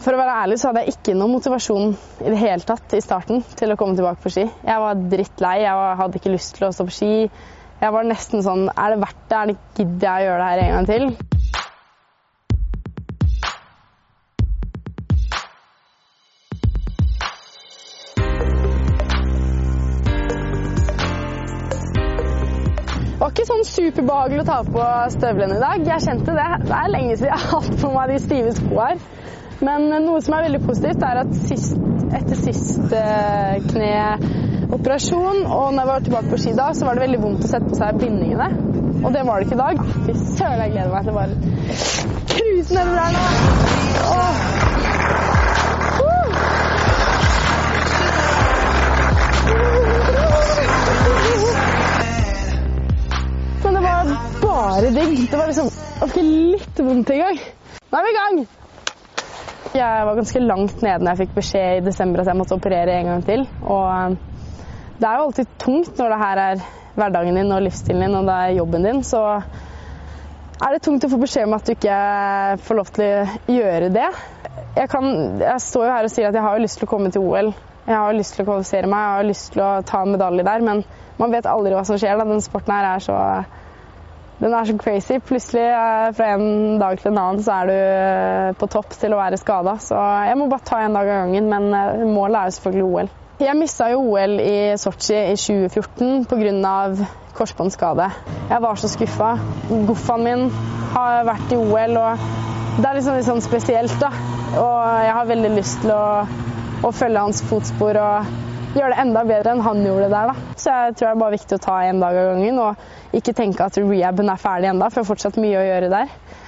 For å være ærlig så hadde jeg ikke noen motivasjon i det hele tatt i starten til å komme tilbake på ski. Jeg var drittlei, jeg hadde ikke lyst til å stå på ski. Jeg var nesten sånn Er det verdt det? Er det Gidder jeg å gjøre det her en gang til? Det var ikke sånn superbehagelig å ta på støvlene i dag. Jeg kjente det. Det er lenge siden jeg har hatt på meg de stive skoene. Men noe som er veldig positivt, er at sist, etter siste kneoperasjon og når jeg var tilbake på ski da, så var det veldig vondt å sette på seg bindingene. Og det var det ikke i dag. Fy søren, jeg gleder meg til å bare cruise nedover her nå. Åh. Men det var bare digg. Det var liksom var litt vondt engang. Nå er vi i gang! Jeg var ganske langt nede når jeg fikk beskjed i desember at jeg måtte operere en gang til. Og det er jo alltid tungt når det her er hverdagen din og livsstilen din og det er jobben din. Så er det tungt å få beskjed om at du ikke får lov til å gjøre det. Jeg, kan, jeg står jo her og sier at jeg har lyst til å komme til OL. Jeg har lyst til å kvalifisere meg, jeg har lyst til å ta en medalje der. Men man vet aldri hva som skjer. Da. Den sporten her er så den er så crazy. Plutselig fra en dag til en annen så er du på topp til å være skada. Så jeg må bare ta en dag av gangen, men målet er jo selvfølgelig OL. Jeg mista jo OL i Sotsji i 2014 pga. korsbåndskade. Jeg var så skuffa. Goffaen min har vært i OL, og det er liksom litt sånn spesielt, da. Og jeg har veldig lyst til å, å følge hans fotspor og gjøre det enda bedre enn han gjorde det der. da. Så jeg tror det er bare viktig å ta en dag av gangen og ikke tenke at rehaben er ferdig enda, for det er fortsatt mye å gjøre der.